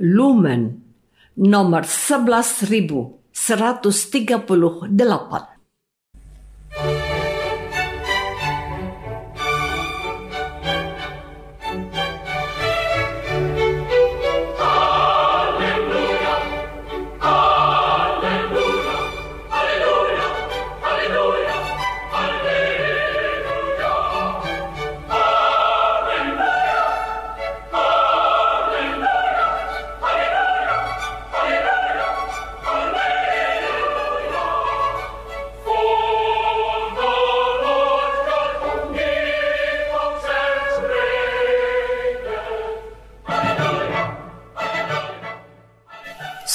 Lumen nomor 11138.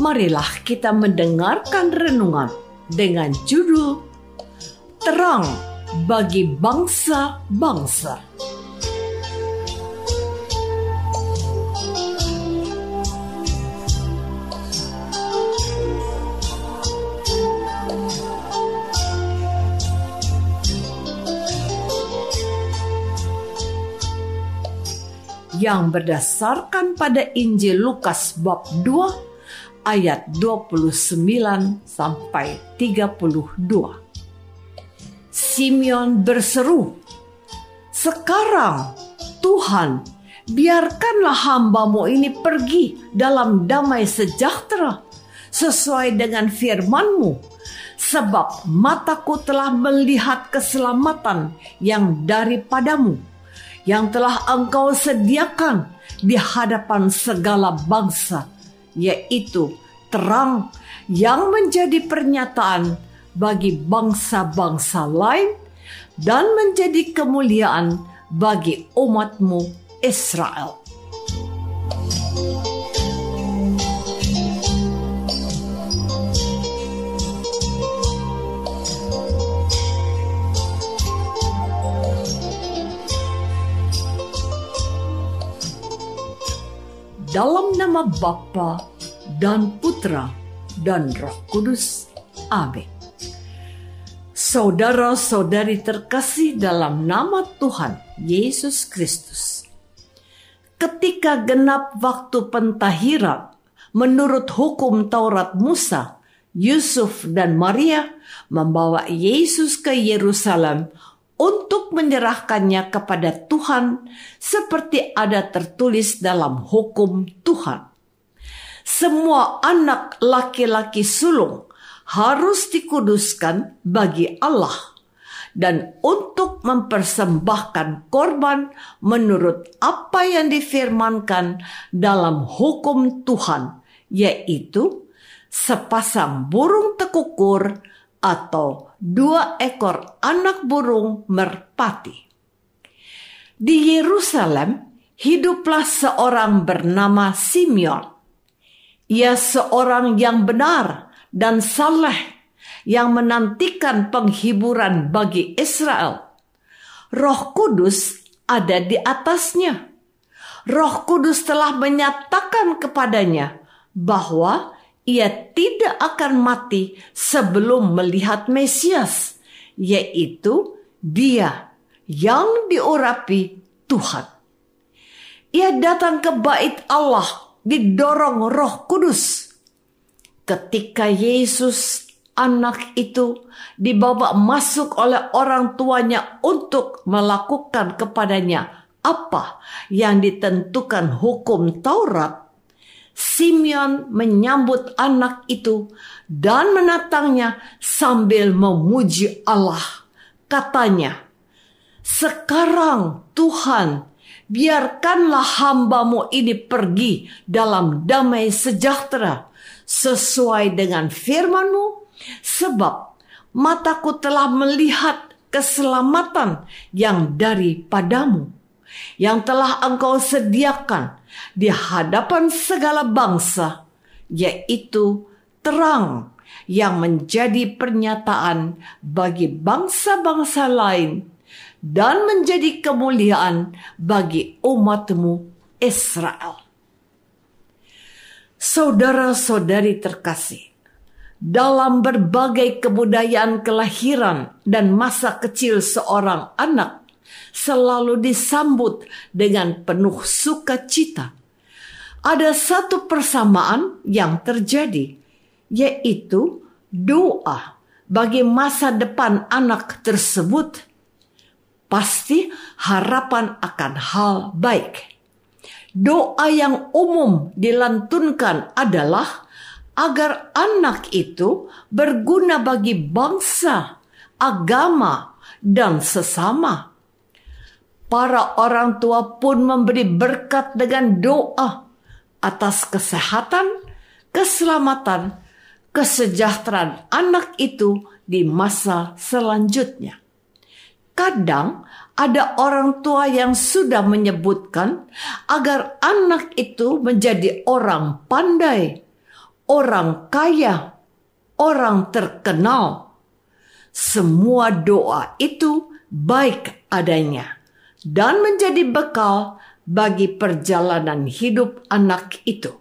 marilah kita mendengarkan renungan dengan judul Terang bagi Bangsa-Bangsa. yang berdasarkan pada Injil Lukas bab 2 ayat 29 sampai 32. Simeon berseru, "Sekarang Tuhan, biarkanlah hambamu ini pergi dalam damai sejahtera sesuai dengan firman-Mu, sebab mataku telah melihat keselamatan yang daripadamu, yang telah engkau sediakan di hadapan segala bangsa, yaitu terang yang menjadi pernyataan bagi bangsa-bangsa lain dan menjadi kemuliaan bagi umatmu Israel. Dalam nama Bapa dan Putra dan Roh Kudus. Amin. Saudara-saudari terkasih dalam nama Tuhan Yesus Kristus. Ketika genap waktu pentahiran menurut hukum Taurat Musa, Yusuf dan Maria membawa Yesus ke Yerusalem untuk menyerahkannya kepada Tuhan seperti ada tertulis dalam hukum Tuhan. Semua anak laki-laki sulung harus dikuduskan bagi Allah dan untuk mempersembahkan korban menurut apa yang difirmankan dalam hukum Tuhan, yaitu sepasang burung tekukur atau dua ekor anak burung merpati. Di Yerusalem hiduplah seorang bernama Simeon. Ia seorang yang benar dan saleh yang menantikan penghiburan bagi Israel. Roh Kudus ada di atasnya. Roh Kudus telah menyatakan kepadanya bahwa ia tidak akan mati sebelum melihat Mesias, yaitu Dia yang diurapi Tuhan. Ia datang ke bait Allah didorong Roh Kudus. Ketika Yesus anak itu dibawa masuk oleh orang tuanya untuk melakukan kepadanya apa yang ditentukan hukum Taurat, Simeon menyambut anak itu dan menatangnya sambil memuji Allah. Katanya, "Sekarang Tuhan, biarkanlah hambamu ini pergi dalam damai sejahtera sesuai dengan firmanmu, sebab mataku telah melihat keselamatan yang daripadamu, yang telah engkau sediakan di hadapan segala bangsa, yaitu terang yang menjadi pernyataan bagi bangsa-bangsa lain dan menjadi kemuliaan bagi umatmu Israel. Saudara-saudari terkasih, dalam berbagai kebudayaan kelahiran dan masa kecil seorang anak selalu disambut dengan penuh sukacita. Ada satu persamaan yang terjadi, yaitu doa bagi masa depan anak tersebut. Pasti harapan akan hal baik. Doa yang umum dilantunkan adalah agar anak itu berguna bagi bangsa, agama, dan sesama. Para orang tua pun memberi berkat dengan doa atas kesehatan, keselamatan, kesejahteraan anak itu di masa selanjutnya. Kadang ada orang tua yang sudah menyebutkan agar anak itu menjadi orang pandai, orang kaya, orang terkenal. Semua doa itu baik adanya dan menjadi bekal bagi perjalanan hidup anak itu.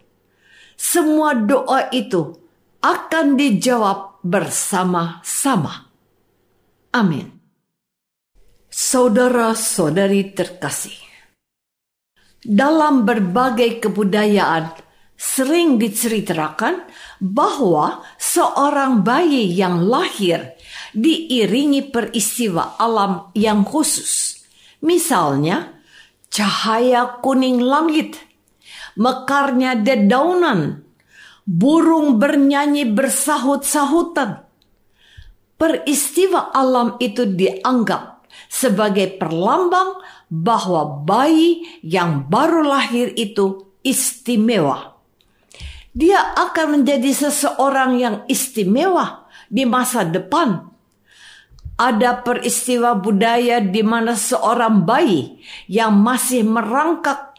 Semua doa itu akan dijawab bersama-sama. Amin. Saudara-saudari terkasih, dalam berbagai kebudayaan sering diceritakan bahwa seorang bayi yang lahir diiringi peristiwa alam yang khusus. Misalnya, cahaya kuning langit, mekarnya dedaunan, burung bernyanyi bersahut-sahutan. Peristiwa alam itu dianggap sebagai perlambang bahwa bayi yang baru lahir itu istimewa dia akan menjadi seseorang yang istimewa di masa depan. Ada peristiwa budaya di mana seorang bayi yang masih merangkak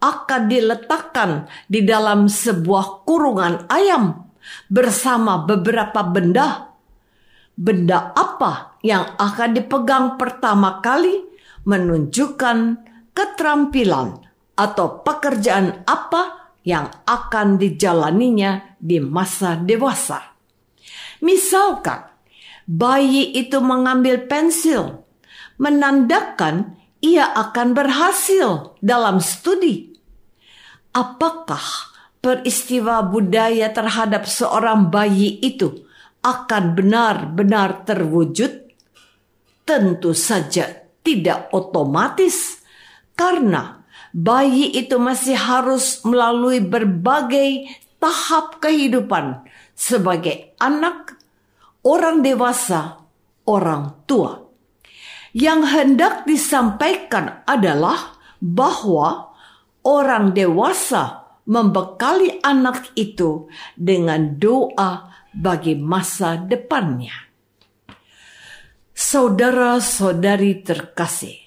akan diletakkan di dalam sebuah kurungan ayam bersama beberapa benda. Benda apa yang akan dipegang pertama kali menunjukkan keterampilan atau pekerjaan apa yang akan dijalaninya di masa dewasa. Misalkan, bayi itu mengambil pensil, menandakan ia akan berhasil dalam studi. Apakah peristiwa budaya terhadap seorang bayi itu akan benar-benar terwujud? Tentu saja tidak otomatis, karena bayi itu masih harus melalui berbagai tahap kehidupan sebagai anak, orang dewasa, orang tua. Yang hendak disampaikan adalah bahwa orang dewasa membekali anak itu dengan doa bagi masa depannya. Saudara-saudari terkasih,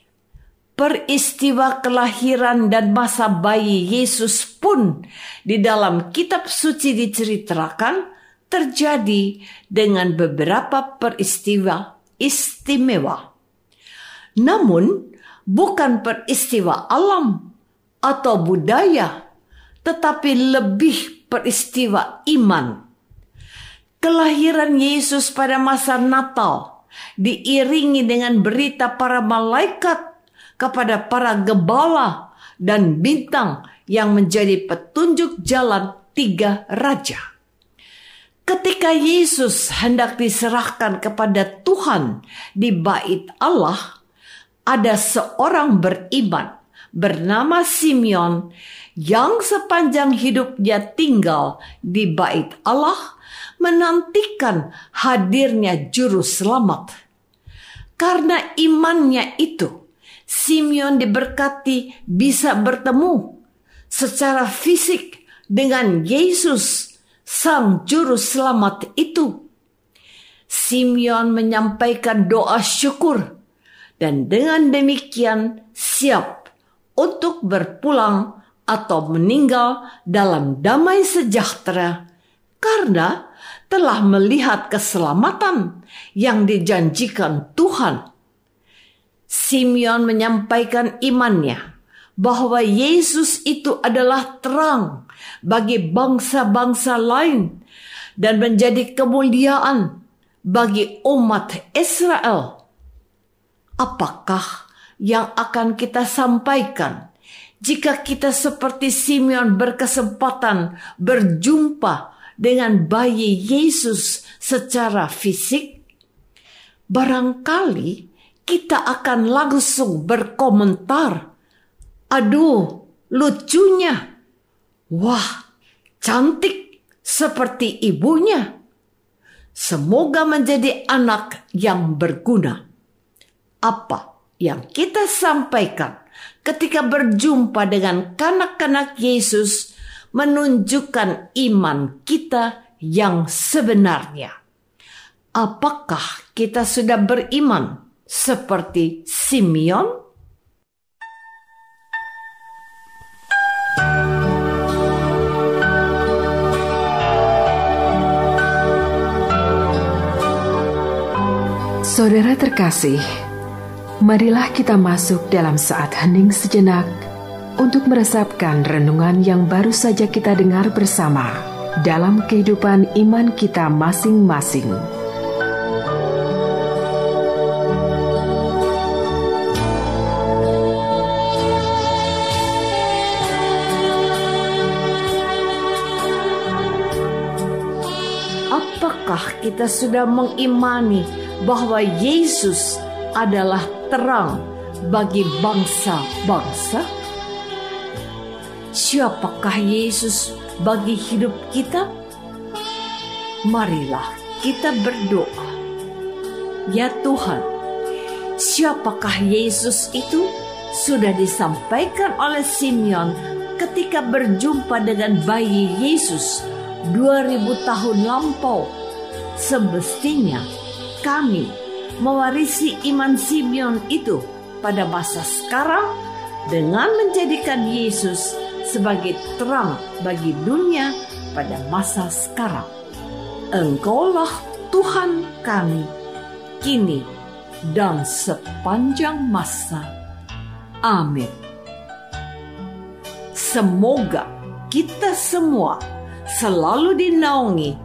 peristiwa kelahiran dan masa bayi Yesus pun di dalam kitab suci diceritakan terjadi dengan beberapa peristiwa istimewa. Namun, bukan peristiwa alam atau budaya, tetapi lebih peristiwa iman. Kelahiran Yesus pada masa Natal diiringi dengan berita para malaikat kepada para gembala dan bintang yang menjadi petunjuk jalan tiga raja. Ketika Yesus hendak diserahkan kepada Tuhan di bait Allah, ada seorang beriman bernama Simeon yang sepanjang hidupnya tinggal di bait Allah menantikan hadirnya juru selamat. Karena imannya itu, Simeon diberkati bisa bertemu secara fisik dengan Yesus, sang juru selamat itu. Simeon menyampaikan doa syukur dan dengan demikian siap untuk berpulang atau meninggal dalam damai sejahtera karena telah melihat keselamatan yang dijanjikan Tuhan. Simeon menyampaikan imannya bahwa Yesus itu adalah terang bagi bangsa-bangsa lain dan menjadi kemuliaan bagi umat Israel. Apakah yang akan kita sampaikan jika kita seperti Simeon berkesempatan berjumpa dengan bayi Yesus secara fisik? Barangkali kita akan langsung berkomentar, "Aduh, lucunya! Wah, cantik seperti ibunya!" Semoga menjadi anak yang berguna. Apa yang kita sampaikan ketika berjumpa dengan kanak-kanak Yesus menunjukkan iman kita yang sebenarnya. Apakah kita sudah beriman seperti Simeon? Saudara terkasih, marilah kita masuk dalam saat hening sejenak untuk meresapkan renungan yang baru saja kita dengar bersama dalam kehidupan iman kita masing-masing. Apakah kita sudah mengimani bahwa Yesus adalah terang bagi bangsa-bangsa? Siapakah Yesus bagi hidup kita? Marilah kita berdoa. Ya Tuhan, siapakah Yesus itu? Sudah disampaikan oleh Simeon ketika berjumpa dengan bayi Yesus 2000 tahun lampau. Semestinya kami mewarisi iman Simeon itu pada masa sekarang dengan menjadikan Yesus sebagai terang bagi dunia pada masa sekarang. Engkaulah Tuhan kami, kini dan sepanjang masa. Amin. Semoga kita semua selalu dinaungi